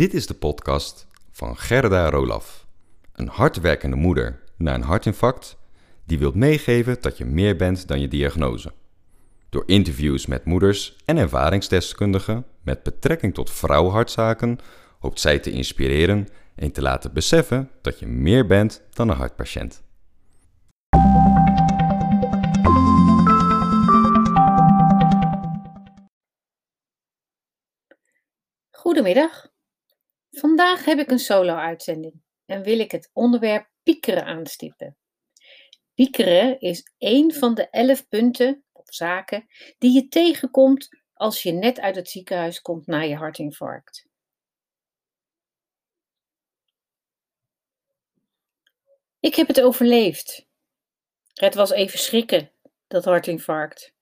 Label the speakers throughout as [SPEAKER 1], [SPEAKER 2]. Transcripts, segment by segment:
[SPEAKER 1] Dit is de podcast van Gerda Rolaf, een hardwerkende moeder na een hartinfarct die wilt meegeven dat je meer bent dan je diagnose. Door interviews met moeders en ervaringsdeskundigen met betrekking tot vrouwenhartzaken hoopt zij te inspireren en te laten beseffen dat je meer bent dan een hartpatiënt.
[SPEAKER 2] Goedemiddag. Vandaag heb ik een solo-uitzending en wil ik het onderwerp piekeren aanstippen. Piekeren is één van de elf punten of zaken die je tegenkomt als je net uit het ziekenhuis komt na je hartinfarct. Ik heb het overleefd. Het was even schrikken, dat hartinfarct.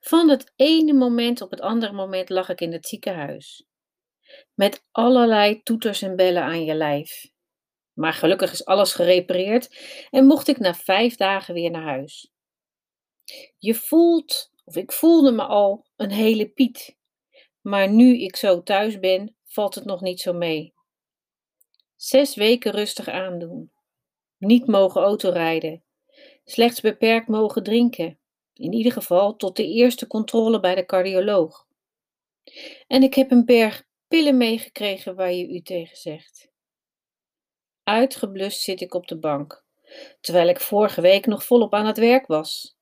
[SPEAKER 2] Van het ene moment op het andere moment lag ik in het ziekenhuis. Met allerlei toeters en bellen aan je lijf. Maar gelukkig is alles gerepareerd en mocht ik na vijf dagen weer naar huis. Je voelt, of ik voelde me al, een hele Piet. Maar nu ik zo thuis ben, valt het nog niet zo mee. Zes weken rustig aandoen. Niet mogen autorijden. Slechts beperkt mogen drinken. In ieder geval tot de eerste controle bij de cardioloog. En ik heb een berg pillen meegekregen waar je u tegen zegt. Uitgeblust zit ik op de bank, terwijl ik vorige week nog volop aan het werk was.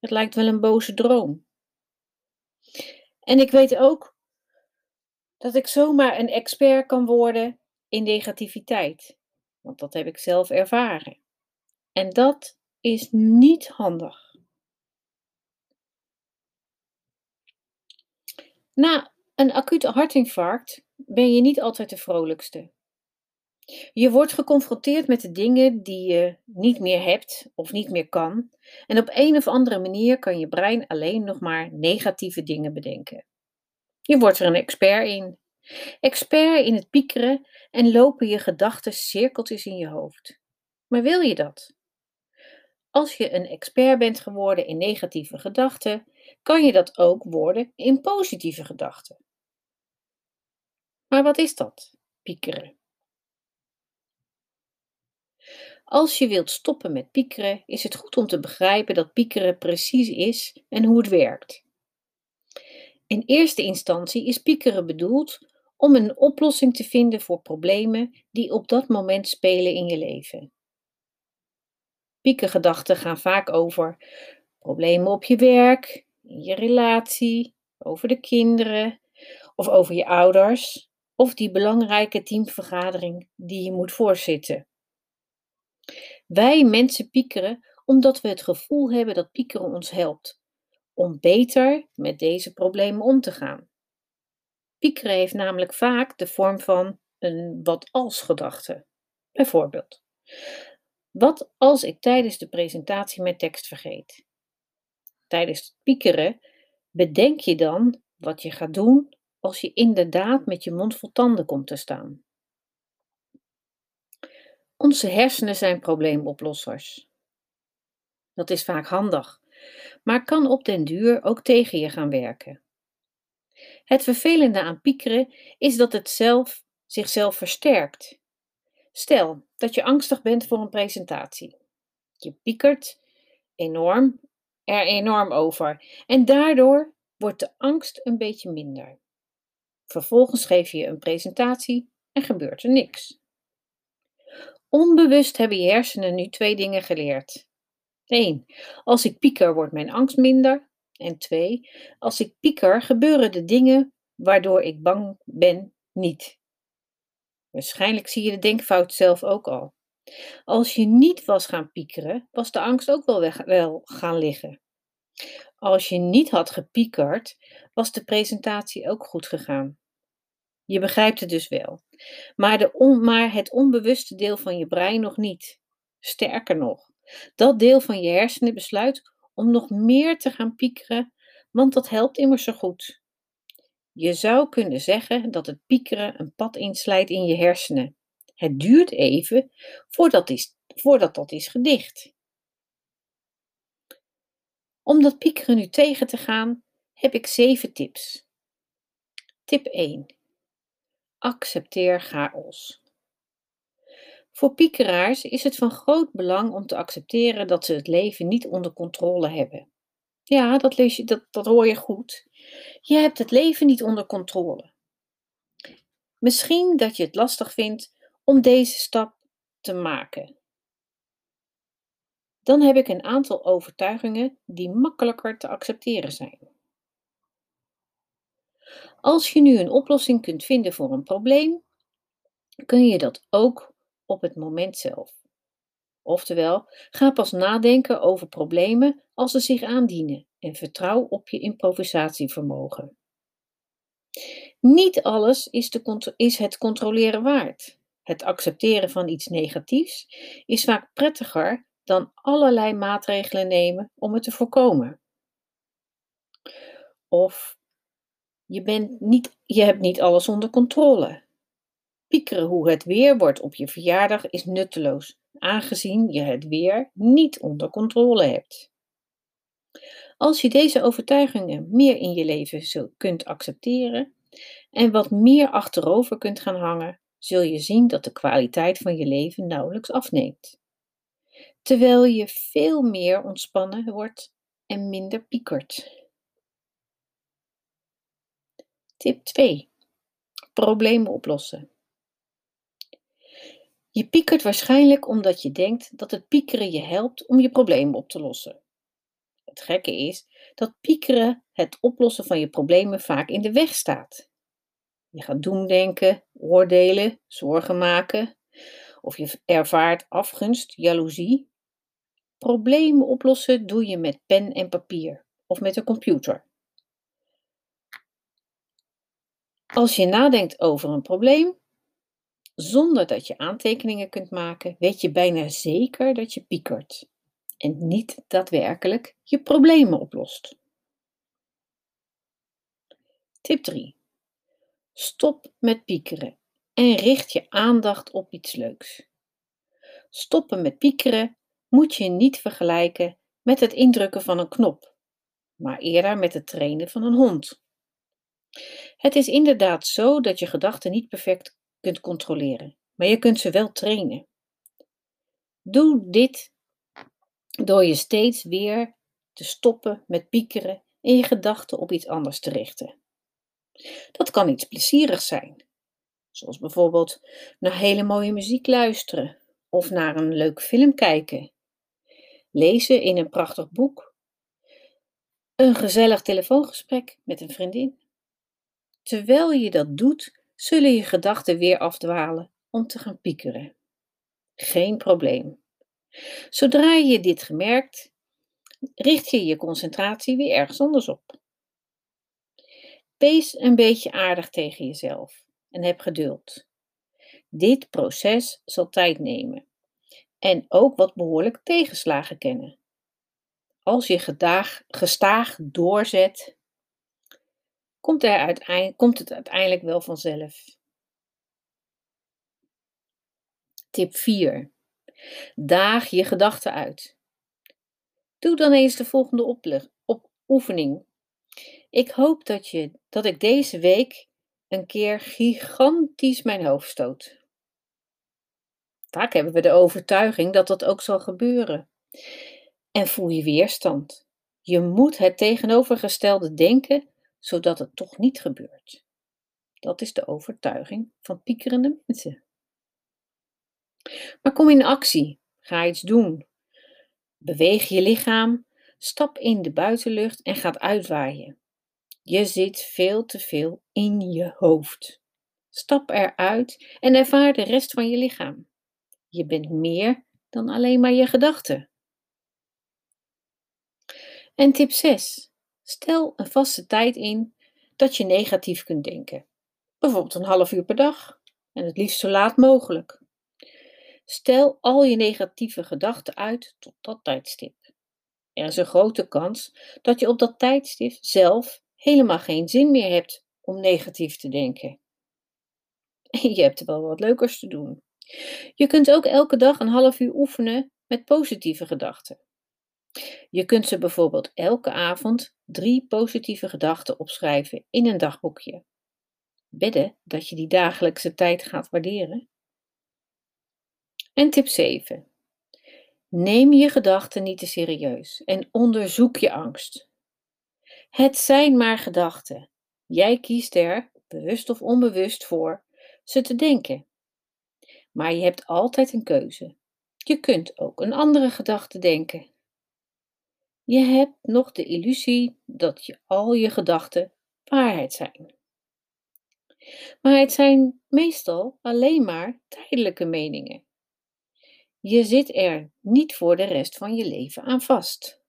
[SPEAKER 2] Het lijkt wel een boze droom. En ik weet ook dat ik zomaar een expert kan worden in negativiteit, want dat heb ik zelf ervaren. En dat is niet handig. Na een acute hartinfarct ben je niet altijd de vrolijkste. Je wordt geconfronteerd met de dingen die je niet meer hebt of niet meer kan. En op een of andere manier kan je brein alleen nog maar negatieve dingen bedenken. Je wordt er een expert in. Expert in het piekeren en lopen je gedachten cirkeltjes in je hoofd. Maar wil je dat? Als je een expert bent geworden in negatieve gedachten, kan je dat ook worden in positieve gedachten. Maar wat is dat, piekeren? Als je wilt stoppen met piekeren, is het goed om te begrijpen dat piekeren precies is en hoe het werkt. In eerste instantie is piekeren bedoeld om een oplossing te vinden voor problemen die op dat moment spelen in je leven. Piekergedachten gaan vaak over problemen op je werk, in je relatie, over de kinderen of over je ouders of die belangrijke teamvergadering die je moet voorzitten. Wij mensen piekeren omdat we het gevoel hebben dat piekeren ons helpt om beter met deze problemen om te gaan. Piekeren heeft namelijk vaak de vorm van een wat als gedachte. Bijvoorbeeld, wat als ik tijdens de presentatie mijn tekst vergeet? Tijdens het piekeren bedenk je dan wat je gaat doen als je inderdaad met je mond vol tanden komt te staan. Onze hersenen zijn probleemoplossers. Dat is vaak handig, maar kan op den duur ook tegen je gaan werken. Het vervelende aan piekeren is dat het zelf zichzelf versterkt. Stel dat je angstig bent voor een presentatie. Je piekert enorm er enorm over en daardoor wordt de angst een beetje minder. Vervolgens geef je een presentatie en gebeurt er niks. Onbewust hebben je hersenen nu twee dingen geleerd. 1. Als ik pieker, wordt mijn angst minder. En 2. Als ik pieker, gebeuren de dingen waardoor ik bang ben niet. Waarschijnlijk zie je de denkfout zelf ook al. Als je niet was gaan piekeren, was de angst ook wel, weg, wel gaan liggen. Als je niet had gepiekerd, was de presentatie ook goed gegaan. Je begrijpt het dus wel. Maar, de maar het onbewuste deel van je brein nog niet. Sterker nog, dat deel van je hersenen besluit om nog meer te gaan piekeren, want dat helpt immers zo goed. Je zou kunnen zeggen dat het piekeren een pad inslijt in je hersenen. Het duurt even voordat, voordat dat is gedicht. Om dat piekeren nu tegen te gaan, heb ik zeven tips. Tip 1. Accepteer chaos. Voor piekeraars is het van groot belang om te accepteren dat ze het leven niet onder controle hebben. Ja, dat, lees je, dat, dat hoor je goed. Je hebt het leven niet onder controle. Misschien dat je het lastig vindt om deze stap te maken. Dan heb ik een aantal overtuigingen die makkelijker te accepteren zijn. Als je nu een oplossing kunt vinden voor een probleem, kun je dat ook op het moment zelf. Oftewel, ga pas nadenken over problemen als ze zich aandienen en vertrouw op je improvisatievermogen. Niet alles is, is het controleren waard. Het accepteren van iets negatiefs is vaak prettiger dan allerlei maatregelen nemen om het te voorkomen. Of je, bent niet, je hebt niet alles onder controle. Piekeren hoe het weer wordt op je verjaardag is nutteloos, aangezien je het weer niet onder controle hebt. Als je deze overtuigingen meer in je leven kunt accepteren en wat meer achterover kunt gaan hangen, zul je zien dat de kwaliteit van je leven nauwelijks afneemt. Terwijl je veel meer ontspannen wordt en minder piekert. Tip 2. Problemen oplossen. Je piekert waarschijnlijk omdat je denkt dat het piekeren je helpt om je problemen op te lossen. Het gekke is dat piekeren het oplossen van je problemen vaak in de weg staat. Je gaat doemdenken, oordelen, zorgen maken, of je ervaart afgunst, jaloezie. Problemen oplossen doe je met pen en papier of met een computer. Als je nadenkt over een probleem, zonder dat je aantekeningen kunt maken, weet je bijna zeker dat je piekert en niet daadwerkelijk je problemen oplost. Tip 3. Stop met piekeren en richt je aandacht op iets leuks. Stoppen met piekeren moet je niet vergelijken met het indrukken van een knop, maar eerder met het trainen van een hond. Het is inderdaad zo dat je gedachten niet perfect kunt controleren, maar je kunt ze wel trainen. Doe dit door je steeds weer te stoppen met piekeren en je gedachten op iets anders te richten. Dat kan iets plezierigs zijn, zoals bijvoorbeeld naar hele mooie muziek luisteren of naar een leuk film kijken, lezen in een prachtig boek, een gezellig telefoongesprek met een vriendin. Terwijl je dat doet, zullen je gedachten weer afdwalen om te gaan piekeren. Geen probleem. Zodra je dit gemerkt, richt je je concentratie weer ergens anders op. Wees een beetje aardig tegen jezelf en heb geduld. Dit proces zal tijd nemen en ook wat behoorlijk tegenslagen kennen. Als je gestaag doorzet, komt, komt het uiteindelijk wel vanzelf. Tip 4. Daag je gedachten uit. Doe dan eens de volgende op, oefening. Ik hoop dat, je, dat ik deze week een keer gigantisch mijn hoofd stoot. Vaak hebben we de overtuiging dat dat ook zal gebeuren. En voel je weerstand. Je moet het tegenovergestelde denken, zodat het toch niet gebeurt. Dat is de overtuiging van piekerende mensen. Maar kom in actie. Ga iets doen. Beweeg je lichaam. Stap in de buitenlucht en gaat uitwaaien. Je zit veel te veel in je hoofd. Stap eruit en ervaar de rest van je lichaam. Je bent meer dan alleen maar je gedachten. En tip 6. Stel een vaste tijd in dat je negatief kunt denken. Bijvoorbeeld een half uur per dag en het liefst zo laat mogelijk. Stel al je negatieve gedachten uit tot dat tijdstip. Er is een grote kans dat je op dat tijdstip zelf helemaal geen zin meer hebt om negatief te denken. je hebt er wel wat leukers te doen. Je kunt ook elke dag een half uur oefenen met positieve gedachten. Je kunt ze bijvoorbeeld elke avond drie positieve gedachten opschrijven in een dagboekje. Wedden dat je die dagelijkse tijd gaat waarderen. En tip 7. Neem je gedachten niet te serieus en onderzoek je angst. Het zijn maar gedachten. Jij kiest er, bewust of onbewust, voor ze te denken. Maar je hebt altijd een keuze. Je kunt ook een andere gedachte denken. Je hebt nog de illusie dat je al je gedachten waarheid zijn. Maar het zijn meestal alleen maar tijdelijke meningen. Je zit er niet voor de rest van je leven aan vast.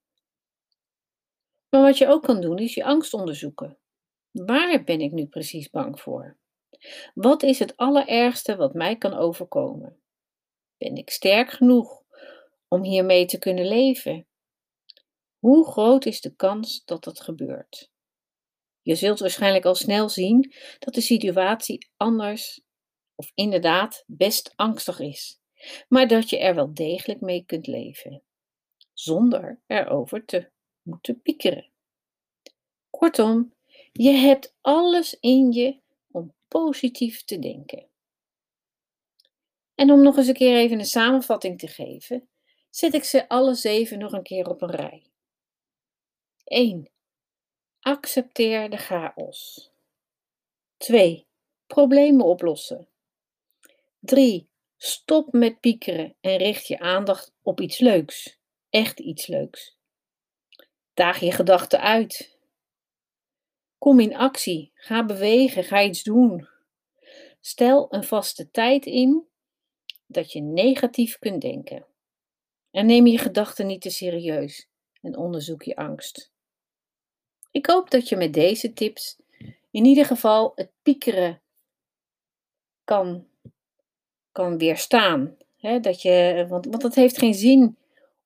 [SPEAKER 2] Maar wat je ook kan doen is je angst onderzoeken. Waar ben ik nu precies bang voor? Wat is het allerergste wat mij kan overkomen? Ben ik sterk genoeg om hiermee te kunnen leven? Hoe groot is de kans dat dat gebeurt? Je zult waarschijnlijk al snel zien dat de situatie anders of inderdaad best angstig is, maar dat je er wel degelijk mee kunt leven, zonder erover te moeten piekeren. Kortom, je hebt alles in je om positief te denken. En om nog eens een keer even een samenvatting te geven, zet ik ze alle zeven nog een keer op een rij. 1. Accepteer de chaos. 2. Problemen oplossen. 3. Stop met piekeren en richt je aandacht op iets leuks. Echt iets leuks. Daag je gedachten uit. Kom in actie. Ga bewegen. Ga iets doen. Stel een vaste tijd in dat je negatief kunt denken. En neem je gedachten niet te serieus en onderzoek je angst. Ik hoop dat je met deze tips in ieder geval het piekeren kan, kan weerstaan. dat je, want, want het heeft geen zin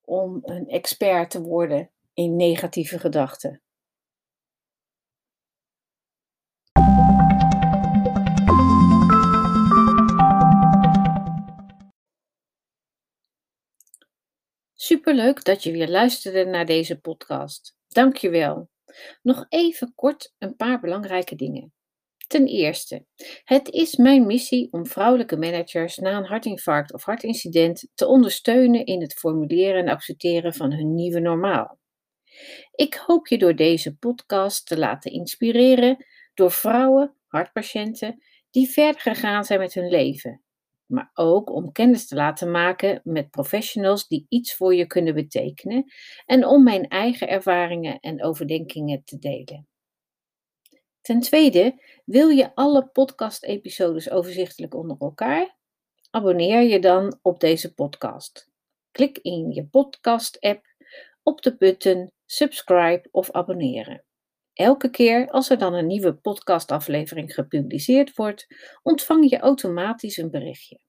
[SPEAKER 2] om een expert te worden in negatieve gedachten. Superleuk dat je weer luisterde naar deze podcast. Dank je wel. Nog even kort een paar belangrijke dingen. Ten eerste, het is mijn missie om vrouwelijke managers na een hartinfarct of hartincident te ondersteunen in het formuleren en accepteren van hun nieuwe normaal. Ik hoop je door deze podcast te laten inspireren door vrouwen, hartpatiënten, die verder gegaan zijn met hun leven maar ook om kennis te laten maken met professionals die iets voor je kunnen betekenen en om mijn eigen ervaringen en overdenkingen te delen. Ten tweede, wil je alle podcast-episodes overzichtelijk onder elkaar? Abonneer je dan op deze podcast. Klik in je podcast-app op de button subscribe of abonneren. Elke keer als er dan een nieuwe podcastaflevering gepubliceerd wordt, ontvang je automatisch een berichtje.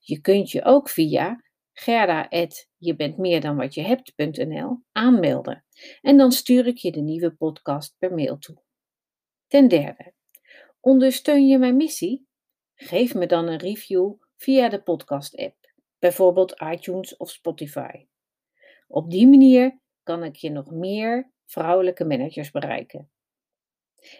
[SPEAKER 2] Je kunt je ook via gerda.jebentmeerdanwatjehebt.nl aanmelden en dan stuur ik je de nieuwe podcast per mail toe. Ten derde, ondersteun je mijn missie? Geef me dan een review via de podcast-app, bijvoorbeeld iTunes of Spotify. Op die manier kan ik je nog meer vrouwelijke managers bereiken.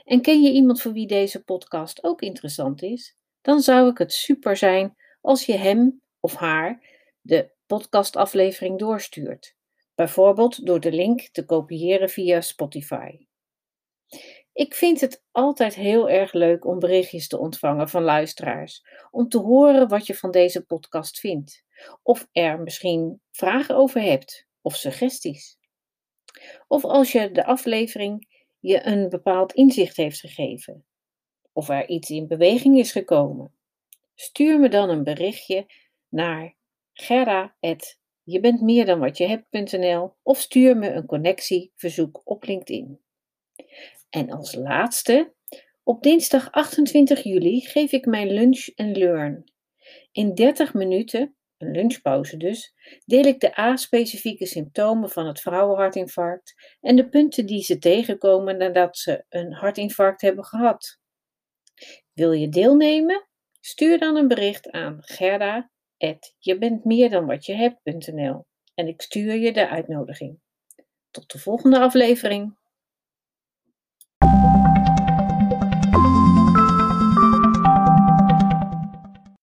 [SPEAKER 2] En ken je iemand voor wie deze podcast ook interessant is? Dan zou ik het super zijn als je hem of haar de podcastaflevering doorstuurt, bijvoorbeeld door de link te kopiëren via Spotify. Ik vind het altijd heel erg leuk om berichtjes te ontvangen van luisteraars, om te horen wat je van deze podcast vindt, of er misschien vragen over hebt of suggesties. Of als je de aflevering je een bepaald inzicht heeft gegeven, of er iets in beweging is gekomen. Stuur me dan een berichtje naar gerda.jebentmeerdanwatjehebt.nl of stuur me een connectieverzoek op LinkedIn. En als laatste, op dinsdag 28 juli geef ik mijn lunch en learn. In 30 minuten een lunchpauze dus, deel ik de A-specifieke symptomen van het vrouwenhartinfarct en de punten die ze tegenkomen nadat ze een hartinfarct hebben gehad. Wil je deelnemen? Stuur dan een bericht aan gerda.jebentmeerdanwatjehebt.nl en ik stuur je de uitnodiging. Tot de volgende aflevering.